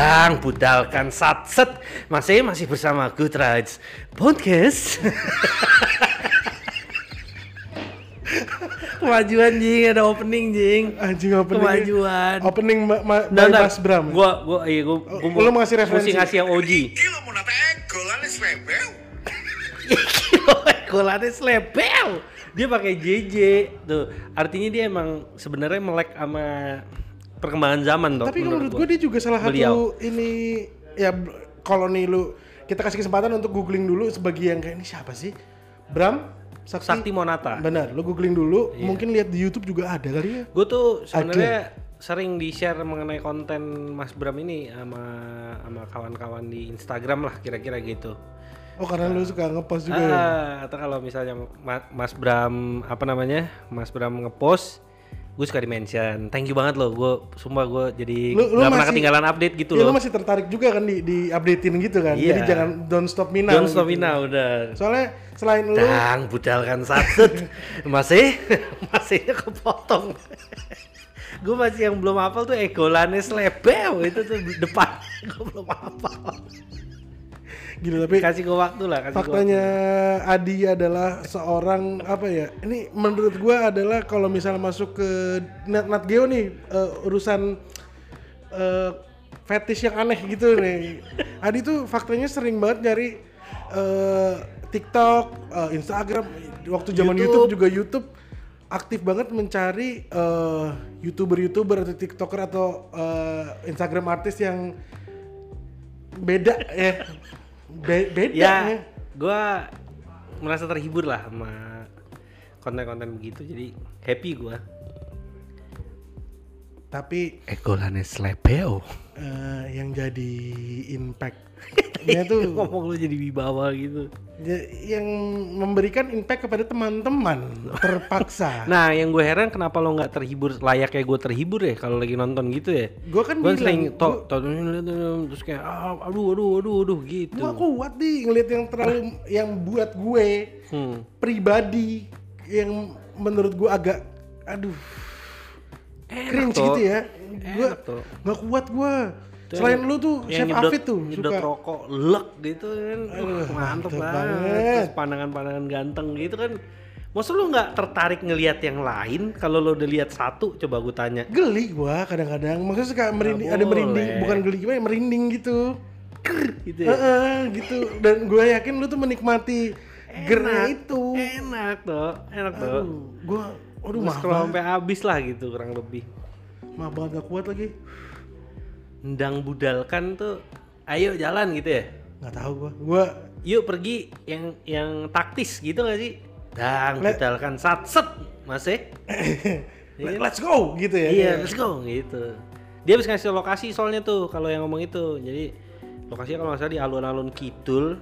Dang, budalkan satset. Masih masih bersama Good Rides Podcast. Kemajuan jing, ada opening jing. Anjing opening. Kemajuan. Opening ma ma Nah, nah, Mas Bram. Gua gua iya gua, Oh, gua lu mau ngasih referensi? Mesti ngasih yang OG. Gila mau nata egolan sebel. Golane slebel. Dia pakai JJ tuh. Artinya dia emang sebenarnya melek sama perkembangan zaman toh. Tapi menurut gue dia juga salah Beliau. satu ini ya kalau nih lu kita kasih kesempatan untuk googling dulu sebagai yang kayak ini siapa sih? Bram Sakti. Sakti Monata. Benar, lu googling dulu. Mungkin lihat di YouTube juga ada kali ya. Gue tuh sebenarnya sering di share mengenai konten Mas Bram ini sama sama kawan-kawan di Instagram lah kira-kira gitu. Oh karena lu suka ngepost juga ya. Ah, atau kalau misalnya Ma- Mas Bram apa namanya? Mas Bram ngepost gue suka di mention thank you banget loh gue sumpah gue jadi Lu- lu pernah masih- ketinggalan update gitu Ya, lu loh masih tertarik juga kan di di updatein gitu kan. Iya. Jadi jangan don't stop me now. don't stop gitu. me now udah Soalnya selain lu Dang, budalkan satut. masih masih kepotong. gue masih yang belum hafal tuh egolanes lebel itu tuh depan. gue belum hafal. Gitu tapi Kasih gue waktu lah, kasih gua faktanya Adi adalah seorang apa ya ini menurut gua adalah kalau misalnya masuk ke Nat, Nat Geo nih eh, urusan eh, fetish yang aneh gitu nih Adi tuh faktanya sering banget nyari eh, TikTok, eh, Instagram, waktu zaman YouTube. YouTube. juga YouTube aktif banget mencari eh, youtuber-youtuber atau tiktoker atau eh, Instagram artis yang beda ya Be- beda Ya, ya. gue merasa terhibur lah sama konten-konten begitu. Jadi happy gue. tapi Egolanes lebel. eh, yang jadi impact nya tuh Ngomong lu jadi wibawa gitu. ya- yang memberikan impact kepada teman-teman terpaksa Nah, yang gue heran kenapa lo nggak terhibur layaknya gue terhibur ya kalau lagi nonton gitu ya? gue kan gue bilang sering tok terus kayak ah, aduh aduh aduh aduh gitu. gua kuat nih ngeliat yang terlalu yang buat gue Hmm. pribadi yang menurut gue agak aduh Enak cringe toh. gitu ya gue nggak kuat gue Tuh selain lu tuh yang chef nyedot- Afid tuh nyedot suka rokok lek gitu kan. Uh, mantep banget. banget. Terus pandangan-pandangan ganteng gitu kan. Maksud lu nggak tertarik ngelihat yang lain kalau lo udah lihat satu coba gue tanya. geli gua kadang-kadang maksudnya suka merinding ada merinding bukan geli gimana merinding gitu Gitu ya. Heeh, gitu dan gue yakin lu tuh menikmati Enak. itu Enak tuh, enak tuh. aduh gue aduh mah sampai habis lah gitu kurang lebih. mah banget gak kuat lagi Ndang budalkan tuh ayo jalan gitu ya. nggak tahu gua gua Yuk pergi yang yang taktis gitu gak sih? Dang Let- budalkan sat set masih. let- let's go gitu ya Iya, let's go gitu. Dia habis ngasih lokasi soalnya tuh kalau yang ngomong itu. Jadi lokasinya kalau nggak salah di alun-alun kidul.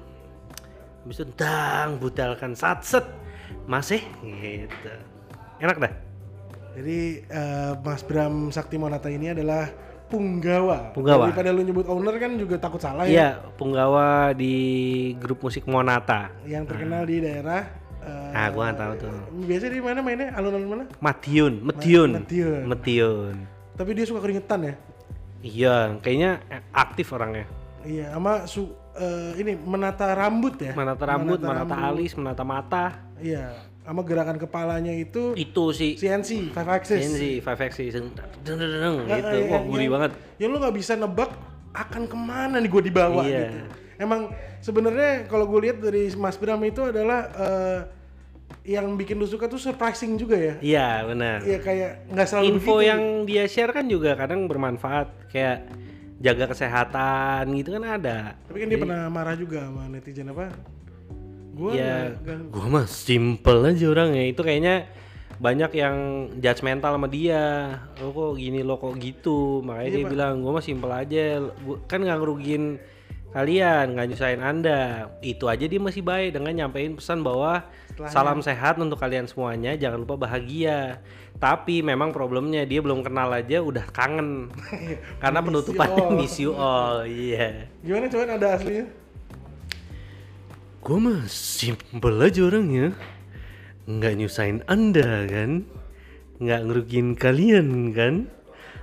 Habis itu dang budalkan sat set masih gitu. Enak dah. jadi eh, Mas Bram Sakti Monata ini adalah punggawa Punggawa. daripada lu nyebut owner kan juga takut salah ya Iya, punggawa di grup musik Monata. yang terkenal di daerah eh, Ah, gua nggak tahu tuh. biasanya di mana mainnya alun-alun mana Madiun, Mediun. Madiun. Mediun. tapi dia suka keringetan ya Iya, kayaknya aktif orangnya. Iya, sama su eh, ini menata rambut ya. Menata rambut, menata, alis, menata mata. Iya, sama gerakan kepalanya itu Itu sih CNC, five axis. CNC, five axis, deng, deng, deng, deng, Nah, gitu. eh, Wah, gurih yang- banget. Yang lu nggak bisa nebak akan ke mana nih gue dibawa Iya. gitu. Emang sebenarnya kalau gue lihat dari Mas Bram itu adalah eh, yang bikin lu suka tuh surprising juga ya. Iya, benar. Iya kayak nggak selalu Info begitu. yang dia share kan juga kadang bermanfaat, kayak jaga kesehatan gitu kan ada. Tapi kan dia pernah marah juga sama netizen apa? Gue ya, gua mah simple aja orangnya. Itu kayaknya banyak yang judgmental sama dia. Lo kok gini, lo kok gitu. Makanya Iya, dia bilang, gua mah simple aja. Gua, kan nggak ngerugiin kalian, nggak nyusahin anda. Itu aja dia masih baik dengan nyampein pesan bahwa Setelahnya. salam sehat untuk kalian semuanya. Jangan lupa bahagia. Tapi memang problemnya dia belum kenal aja udah kangen. Karena penutupannya miss you all. Iya. Gimana cuman ada aslinya? Gue mah simple aja orangnya Nggak nyusahin anda kan Nggak ngerugiin kalian kan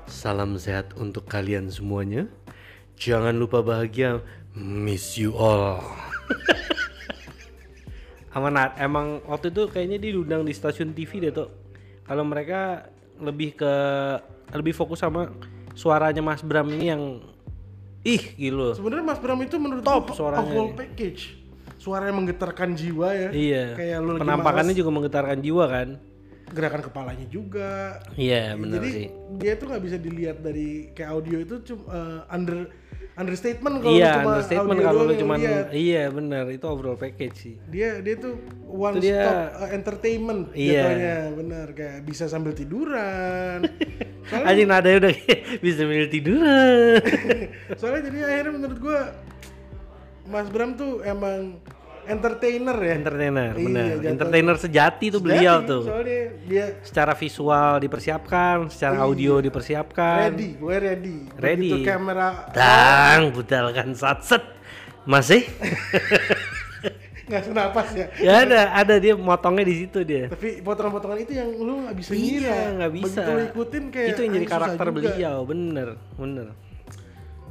Salam sehat untuk kalian semuanya Jangan lupa bahagia. Miss you all. Amanat, emang waktu itu kayaknya dia diundang di stasiun TV deh tuh. Kalau mereka lebih ke lebih fokus sama suaranya Mas Bram ini yang ih gitu. Sebenarnya Mas Bram itu menurut Top suaranya overall nih. Suaranya menggetarkan jiwa ya. Iya. Kayak lu Penampakannya juga menggetarkan jiwa kan. gerakan kepalanya juga. Iya, benar Jadi sih. dia tuh nggak bisa dilihat dari kayak audio itu cuma eh, under understatement kalau Iya, cuma understatement audio kalau lu lihat. iya benar itu overall package sih. dia dia tuh one Itu dia- stop uh, entertainment Iya. jatuhnya bener kayak bisa sambil tiduran soalnya, Anjing nadanya udah bisa sambil tiduran. soalnya jadi akhirnya menurut gua Mas Bram tuh emang entertainer ya Entertainer, Iya, benar. Entertainer sejati tuh beliau Jadi, tuh. soalnya dia Secara visual dipersiapkan, secara audio dipersiapkan. ready gue ready Ready. begitu kamera Dang, budalkan satset. Masih? nggak senapas ya ya ada, ada dia motongnya di situ dia. tapi potongan-potongan itu yang lu nggak bisa Iya, ngira nggak bisa. begitu ikutin kayak itu yang jadi ah, susah karakter beliau, bener, bener.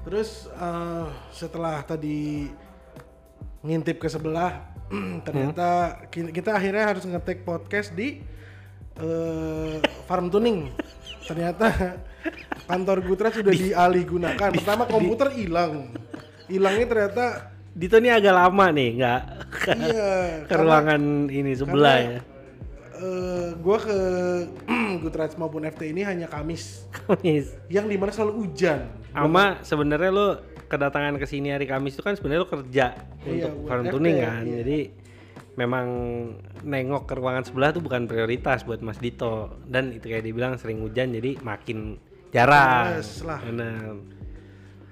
Terus eh, setelah tadi ngintip ke sebelah, ternyata ki- kita akhirnya harus ngetek podcast di eh, farm tuning. Ternyata kantor Gutra sudah dialih gunakan. Pertama komputer hilang, hilangnya ternyata Dito ini agak lama nih, nggak ke, iya. ke ruangan ini sebelah ya. eh, gua ke Gutrats maupun FT ini hanya Kamis, Kamis. yang di mana selalu hujan. Ama sebenarnya lo kedatangan ke sini hari Kamis itu kan sebenarnya lo kerja Iya, untuk farm tuning kan. iya. Jadi memang nengok ke ruangan sebelah tuh bukan prioritas buat Mas Dito dan itu kayak dibilang sering hujan jadi makin jarang. Males lah. Bener.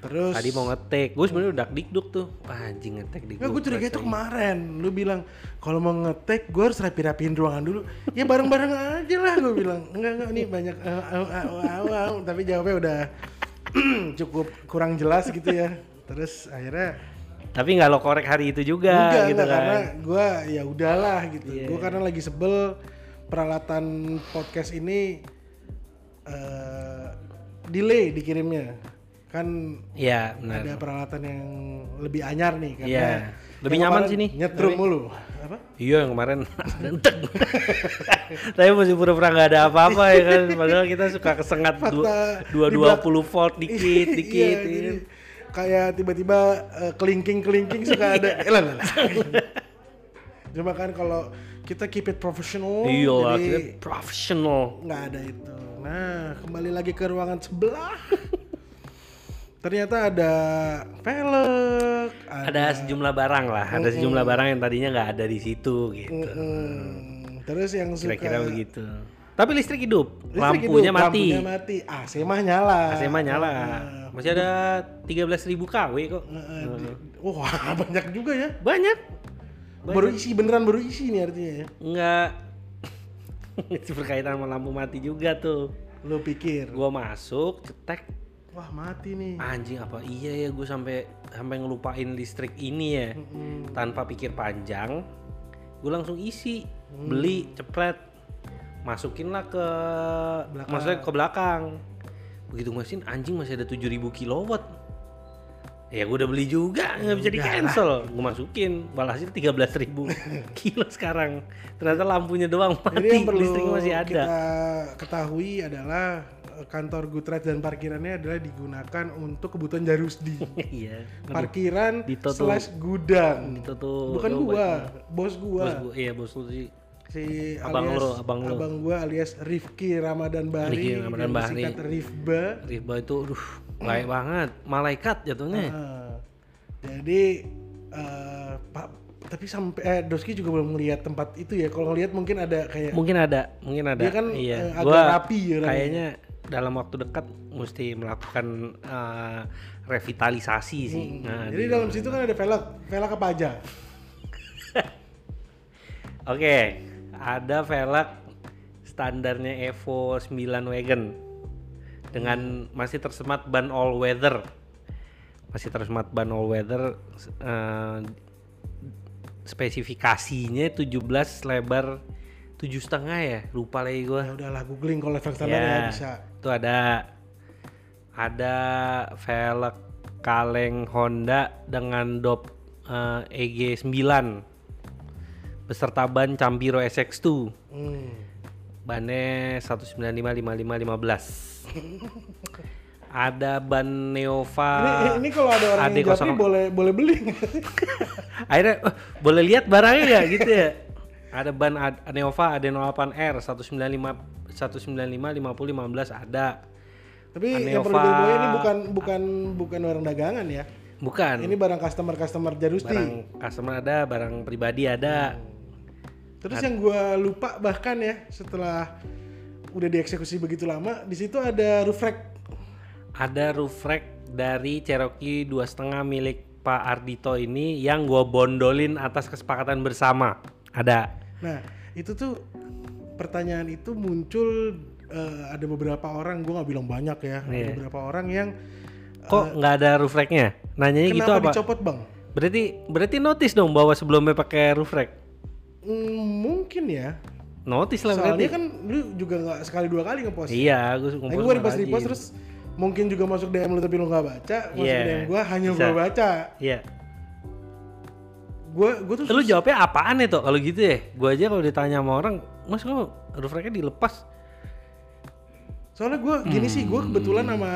Terus Tadi mau ngetek, gue sebenarnya udah dikduk tuh. Wah, anjing ngetek di Enggak, gue curiga itu kemarin. Lu bilang kalau mau ngetek gue harus rapi-rapiin ruangan dulu. Ya bareng-bareng aja lah gue bilang. Enggak enggak nih banyak au, au, au, au, au. tapi jawabnya udah cukup kurang jelas gitu ya. Terus akhirnya Tapi nggak lo korek hari itu juga enggak, gitu enggak, kan. karena gue ya udahlah gitu. Iya. Gue karena lagi sebel peralatan podcast ini eh delay dikirimnya. Kan Iya, benar. ada peralatan yang lebih anyar nih karena Iya. Lebih nyaman sini. nyetrum mulu apa? Iya yang kemarin. Entek. Tapi masih pura-pura nggak ada apa-apa ya kan? Padahal kita suka kesengat dua dua puluh volt dikit Iya, dikit jadi ya. kayak tiba-tiba eh, kelingking-kelingking suka ada. Eh, lah, cuma kan kalau kita keep it professional Iya lah jadi kita profesional nggak ada itu. Nah kembali lagi ke ruangan sebelah ternyata ada velg Ada sejumlah barang lah Ada sejumlah barang yang tadinya nggak ada di situ gitu. Mm, terus yang suka Kira-kira begitu. Tapi listrik hidup listrik Lampunya hidup, mati. lampunya mati. AC mah nyala. AC mah nyala. Nah, Masih ada 13.000 kW kok. Di- wah banyak juga ya. Banyak. Baru isi beneran baru isi nih artinya ya. Enggak Itu berkaitan sama lampu mati juga tuh. Lo pikir? Gua masuk cetek wah mati nih. Anjing apa iya ya gue sampai sampai ngelupain listrik ini ya? Mm-mm. tanpa pikir panjang gue langsung isi Hmm. beli cepet masukin lah ke Belakang. maksudnya ke belakang. Begitu mesin anjing masih ada 7000 kilowatt. Ya gue udah beli juga nggak bisa di cancel gue masukin walhasil 13.000 kilo sekarang. Ternyata lampunya doang mati jadi yang perlu listriknya masih ada. kita ketahui adalah kantor Gutret dan parkirannya adalah digunakan untuk kebutuhan Jarusdi iya. Parkiran Dito tuh- slash gudang. Itu tuh bukan gua bos gua. Bos gua iya bos lu sih. Si Abang alias lo, abang lo. gua alias Rifki Ramadan Bahri. Rifki Ramadan Bahri. disingkat Rifba. Riba itu aduh baik banget. Malaikat jatuhnya. Ah, jadi eh, Pak tapi sampai eh, Doski juga belum melihat tempat itu ya. Kalau ngelihat mungkin ada kayak mungkin ada mungkin ada. Dia kan, iya. eh, agak Gua rapi ya kayaknya dalam waktu dekat mesti melakukan eh, revitalisasi sih. Nah, jadi di- dalam situ kan ada velg. Velg apa aja? Oke ada velg standarnya Evo 9 Wagon. Dengan masih tersemat ban all weather. Masih tersemat ban all weather eh, spesifikasinya 17 lebar tujuh setengah ya lupa lagi gua. Ya udahlah googling kalau velg standar ya, bisa itu ada ada velg kaleng Honda dengan dop eh, EG9 beserta ban Campiro SX2 Hmm. bannya 195 55 15 ada ban Neova Ini, ini kalau ada orang AD yang japri 00. boleh boleh beli. akhirnya "Oh, boleh lihat barangnya ya gitu ya ada ban Ad- Neova AD08R 195 195 50 15 ada. Tapi yang perlu digarisbawahi ini bukan bukan bukan barang dagangan ya. bukan. Ini barang customer customer Jarusti. barang customer ada barang pribadi ada. Terus yang gua lupa bahkan ya setelah udah dieksekusi begitu lama, di situ ada roof rack. ada roof rack dari Cherokee dua setengah milik Pak Ardito ini yang gua bondolin atas kesepakatan bersama. Ada. Nah, itu tuh pertanyaan itu muncul eh, ada beberapa orang, gua nggak bilang banyak ya, ada Iya. beberapa orang yang kok nggak ada roof racknya nanyanya gitu apa dicopot bang? berarti berarti notice dong bahwa sebelumnya pakai roof rack Hmm, mungkin ya. notice lah Soalnya berarti kan lu juga nggak sekali dua kali ngepost. iya gue Nah, gue repost repost terus mungkin juga masuk DM lu tapi lu nggak baca, masuk Iya, DM gua hanya gua baca. iya Gua gua tuh lu jawabnya apaan itu kalau gitu ya gue aja kalau ditanya sama orang mas kamu roof racknya dilepas Soalnya gue gini sih, gue Hmm. kebetulan sama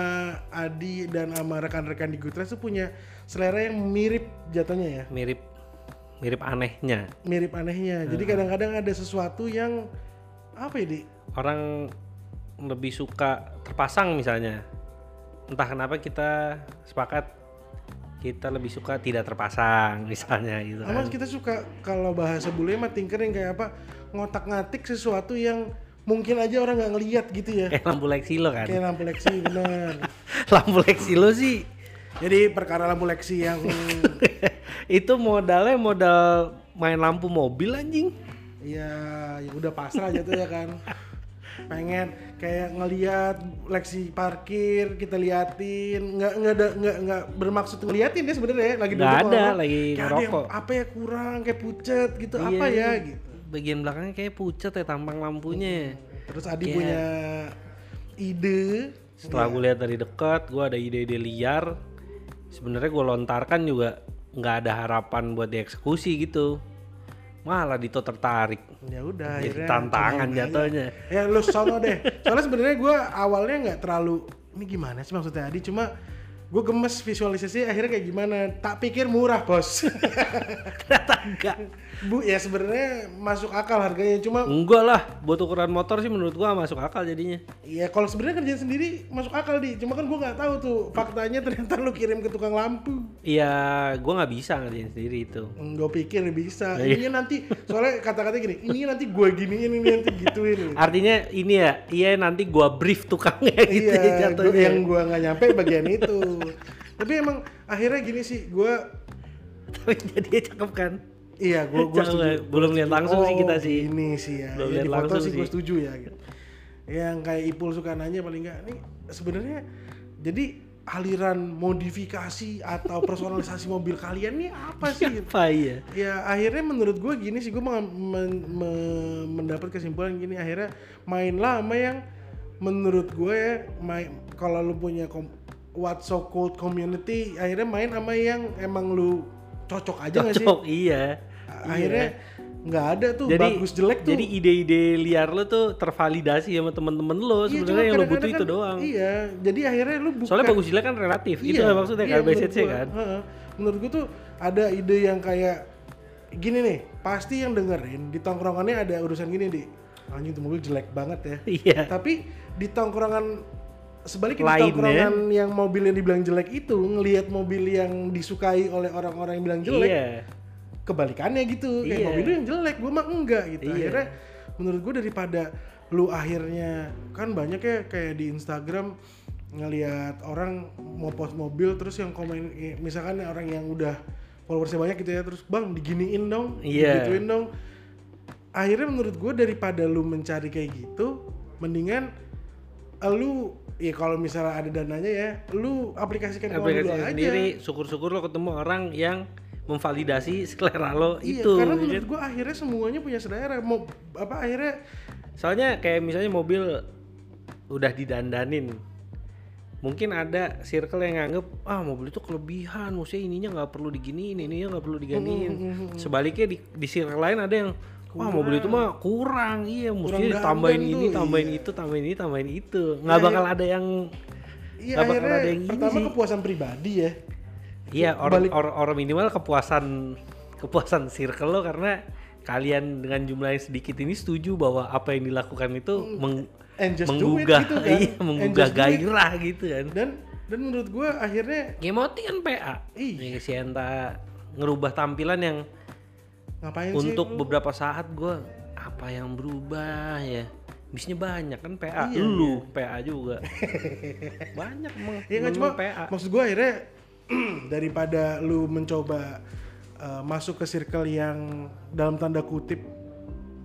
Adi dan sama rekan-rekan di Goodreads tuh punya selera yang mirip jatuhnya ya, mirip mirip anehnya mirip anehnya. Jadi Hmm. kadang-kadang ada sesuatu yang apa ya di? orang lebih suka terpasang misalnya entah kenapa kita sepakat kita lebih suka tidak terpasang misalnya gitu kan kita suka kalau bahasa bule mah tinkering kayak apa ngotak-ngatik sesuatu yang mungkin aja orang nggak ngeliat gitu ya. kayak lampu Lexilo kan Kayak lampu Lexi bener. lampu Lexilo sih Jadi perkara lampu Lexi yang itu modalnya modal main lampu mobil anjing ya, ya udah pasrah aja tuh ya kan. Pengen kayak ngeliat Lexi parkir kita liatin nggak nggak ada nggak nggak bermaksud ngeliatin ya sebenarnya lagi Nggak ada, lagi kayak ada yang ngerokok. apa ya kurang kayak pucet gitu apa Iya, ya ini gitu. Bagian belakangnya kayak pucat ya tampang lampunya. Terus Adi Kayak- punya ide. Setelah gue lihat dari dekat gue ada ide-ide liar. Sebenarnya gue lontarkan juga nggak ada harapan buat dieksekusi gitu. Malah Dito tertarik. Ya udah Jadi akhirnya tantangan jatuhnya. ya lu sono deh. Soalnya sebenarnya gue awalnya nggak terlalu ini gimana sih maksudnya Adi? Cuma gue gemes visualisasi akhirnya kayak gimana? Tak pikir murah bos. Ternyata enggak. Bu ya sebenarnya masuk akal harganya. Cuma enggak lah buat ukuran motor sih menurut gua masuk akal jadinya. Ya kalau sebenarnya kerjaan sendiri masuk akal di. Cuma kan gue nggak tahu tuh faktanya ternyata lu kirim ke tukang lampu. Iya gua nggak bisa ngerjain sendiri itu. Gue pikir bisa. Iya. ini nanti soalnya kata-kata gini ini nanti gue giniin ini nanti gituin. Artinya ini ya iya nanti gua brief tukangnya gitu ya iya gua, jatuhnya. yang gue nggak nyampe bagian itu tapi emang akhirnya gini sih gue tapi jadinya cakep kan? Iya gue gue belum lihat langsung sih kita sih. ini sih ya, Belum ya lihat di foto langsung sih gue setuju ya gitu. yang kayak Ipul suka nanya paling nggak nih sebenarnya jadi aliran modifikasi atau personalisasi mobil kalian nih apa sih? Apa ya ya akhirnya menurut gue gini sih gue mendapat kesimpulan gini akhirnya mainlah sama yang menurut gue ya main kalau lu punya kom, what so called community akhirnya main sama yang emang lu cocok aja nggak sih? Cocok iya. Akhirnya nggak ada tuh jadi bagus jelek tuh. jadi ide-ide liar lo tuh tervalidasi sama temen-temen lo Iya, sebenarnya yang lo butuh kadang-kadang itu kan- doang. iya jadi akhirnya lu buka soalnya bagus jelek kan relatif itu Iya, maksudnya iya, kan menurut BCC gua. kan. Heeh. menurut gue tuh ada ide yang kayak gini nih pasti yang dengerin di tongkrongannya ada urusan gini di anjing tuh mobil jelek banget ya. Iya. Tapi di tongkrongan sebaliknya di tongkrongan yang mobilnya dibilang jelek itu ngelihat mobil yang disukai oleh orang-orang yang bilang jelek iya kebalikannya gitu kayak Iya. mobil lu yang jelek gue mah enggak gitu Iya. akhirnya menurut gue daripada lu akhirnya kan banyak ya kayak di Instagram ngelihat orang mau post mobil terus yang komen eh, misalkan orang yang udah followersnya banyak gitu ya terus bang diginiin dong Iya. digituin dong akhirnya menurut gue daripada lu mencari kayak gitu mendingan eh, lu ya kalau misalnya ada dananya ya lu aplikasikan aplikasi aja. sendiri syukur-syukur lo ketemu orang yang memvalidasi selera lo Iya, itu karena menurut gua akhirnya semuanya punya selera. Mau apa akhirnya soalnya kayak misalnya mobil udah didandanin mungkin ada circle yang nganggep ah mobil itu kelebihan maksudnya ininya nggak perlu diginiin ininya nggak perlu diganiin sebaliknya di, di circle lain ada yang wah mobil itu mah kurang iya mesti Kurang tambahin ini tuh, tambahin iya. itu tambahin ini tambahin itu nggak bakal ada yang Iya Nggak bakal ada yang pertama sih. kepuasan pribadi ya. iya orang Balik- orang orang minimal kepuasan kepuasan circle lo karena kalian dengan jumlah yang sedikit ini setuju bahwa apa yang dilakukan itu meng- And just do it menggugah gitu kan. iya And menggugah just do it. gairah gitu kan Dan dan menurut gua akhirnya Gemoti kan PA Iya. Si Enta ngerubah tampilan yang ngapain sih? untuk lu? beberapa saat gua apa yang berubah ya bisnya banyak kan PA Iya, lu PA juga banyak emang Iya nggak cuma PA maksud gue akhirnya daripada lu mencoba uh, masuk ke circle yang dalam tanda kutip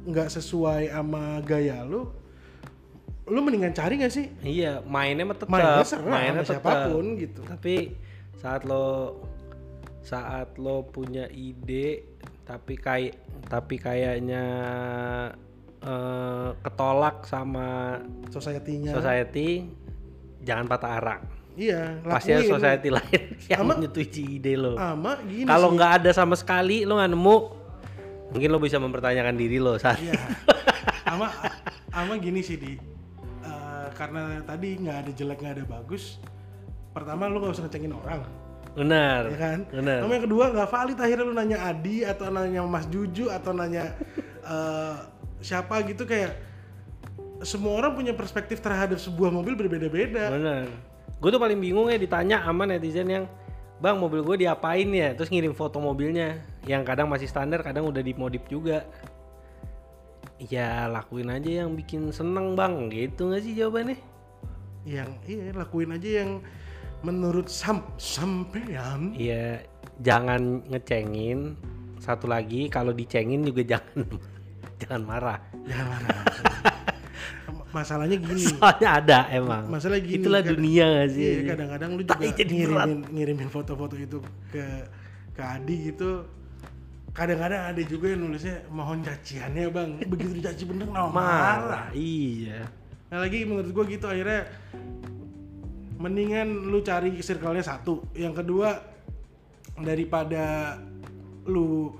nggak sesuai sama gaya lu, lu mendingan cari nggak sih? Iya, mainnya mah tetap, Mainnya serah mainnya tetap. siapa pun gitu. Tapi saat lo saat lo punya ide tapi kayak tapi kayaknya eh, ketolak sama Society-nya. society, jangan patah arang. Iya, Pasti ada society lain yang Sama- menyetujui ide lo. Ama gini Kalau nggak ada sama sekali lo nggak nemu, mungkin lo bisa mempertanyakan diri lo saat Iya. ama ama gini sih di eh, karena tadi nggak ada jelek nggak ada bagus. Pertama lu nggak usah ngecengin orang. Benar, ya kan? benar. Sama yang kedua nggak valid akhirnya lu nanya Adi atau nanya Mas Juju atau nanya eh, siapa gitu kayak semua orang punya perspektif terhadap sebuah mobil berbeda-beda. Bener. Gue tuh paling bingung ya ditanya sama netizen yang Bang mobil gue diapain ya? Terus ngirim foto mobilnya Yang kadang masih standar, kadang udah dimodif juga Ya lakuin aja yang bikin seneng bang Gitu gak sih jawabannya? Yang iya lakuin aja yang menurut sam sampean. Iya jangan ngecengin Satu lagi kalau dicengin juga jangan Jangan marah Jangan marah. Masalahnya gini. Soalnya ada emang Masalah gini. Itulah kad- dunia gak sih? Iya, kadang-kadang lu juga jadi berat. ngirimin ngirimin foto-foto itu ke ke Adi gitu. Kadang-kadang ada juga yang nulisnya mohon caciannya bang. Begitu dicaci bener nah, marah. Marah Iya Nah lagi menurut gua gitu akhirnya mendingan lu cari circle-nya satu. Yang kedua daripada lu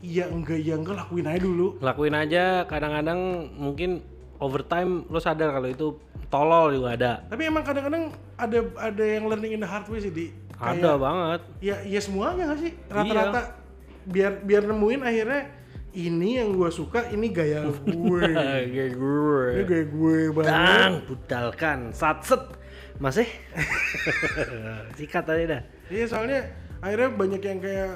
iya enggak iya enggak lakuin aja dulu. lakuin aja kadang-kadang mungkin overtime lo sadar kalau itu tolol juga ada Tapi emang kadang-kadang ada ada yang learning in the hard way sih di. ada banget Ya ya semuanya nggak sih rata-rata biar biar nemuin akhirnya ini yang gua suka ini gaya gue. kayak gue ini gaya gue banget. dang budalkan satset masih? Sikat aja dah. Iya soalnya akhirnya banyak yang kayak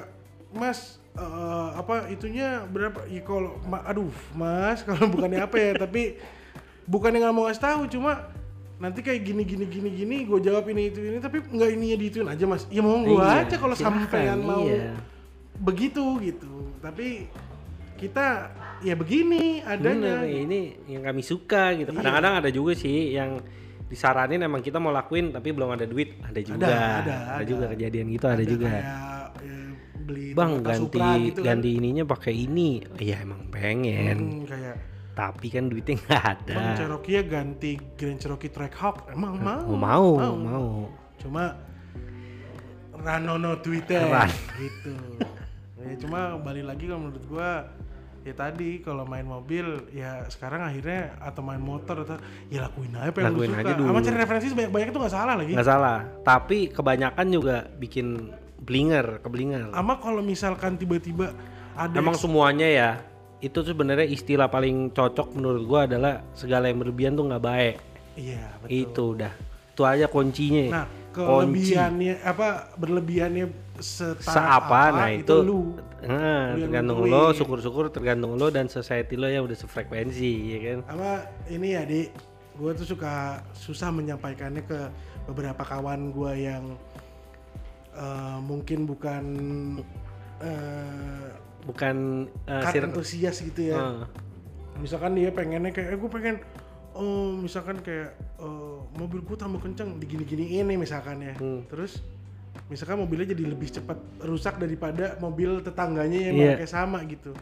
Mas eh, apa itunya berapa? Ya kalau ma- aduh Mas kalau bukannya apa ya tapi bukannya nggak mau ngasih tahu cuma nanti kayak gini gini gini gini gue jawab ini itu ini tapi nggak ininya diituin aja mas. Ya mau gue Iya, aja kalau sampean mau iya. begitu gitu. Tapi kita ya begini bener adanya ini yang kami suka gitu. Kadang-kadang ada juga sih yang disaranin emang kita mau lakuin tapi belum ada duit. Ada juga. ada, ada. juga kejadian gitu ada, juga. kayak eh, beli bang ganti gitu kan. ganti ininya pakai ini. Iya emang pengen. Hmm, kayak tapi kan duitnya nggak ada. Bang Cherokee ya ganti Grand Cherokee Trackhawk emang mau Oh, mau mau, cuma Ranono Twitter Ran. gitu. Ya cuma balik lagi kalau menurut gua ya tadi kalau main mobil ya sekarang akhirnya atau main motor atau ya lakuin aja apa yang lu Lakuin suka. aja dulu. sama cari referensi banyak-banyak itu nggak salah lagi. Nggak salah. Tapi kebanyakan juga bikin blinger keblinger. Sama kalau misalkan tiba-tiba ada emang semuanya ya itu tuh sebenarnya istilah paling cocok menurut gua adalah segala yang berlebihan tuh nggak baik. Iya betul. Itu udah. Itu aja kuncinya. Nah kelebihannya apa berlebihannya setara seapa nah itu, lu. Nah, Lu yang tergantung lo syukur-syukur tergantung lo dan society lo yang udah sefrekuensi ya kan? Sama ini ya di gue tuh suka susah menyampaikannya ke beberapa kawan gue yang eh, mungkin bukan uh, bukan uh, sir- antusias gitu ya. Ah. misalkan dia pengennya kayak eh, gue pengen oh misalkan kayak eh, mobil gue tambah kenceng digini-gini ini misalkan ya Hmm. terus misalkan mobilnya jadi lebih cepat rusak daripada mobil tetangganya yang Iya. pakai sama gitu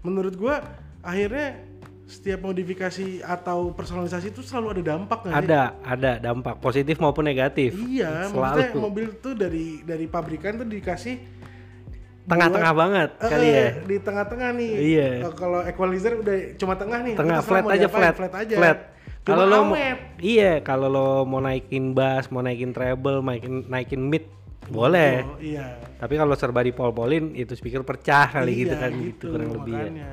menurut gue akhirnya setiap modifikasi atau personalisasi itu selalu ada dampak nggak sih? Ada, ada dampak positif maupun negatif. Iya, maksudnya mobil tuh dari dari pabrikan tuh dikasih Tengah-tengah banget Eh, kali ya. Di tengah-tengah nih. Iya. Eh, Kalau equalizer udah cuma tengah nih. Tengah flat aja flat. flat aja. Flat. Kalau lo mau, iya, kalau lo mau naikin bass, mau naikin treble, naikin naikin mid, boleh. Oh, iya. Tapi kalau serba dipol-polin itu speaker pecah kali gitu Iya, kan gitu, kurang lebih ya. makanya.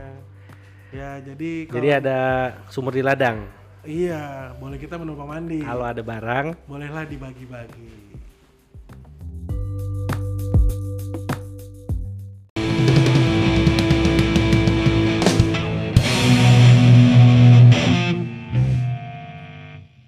Ya, jadi Jadi kalau- ada sumur di ladang. Iya, boleh kita menumpang mandi. Kalau ada barang Bolehlah dibagi-bagi.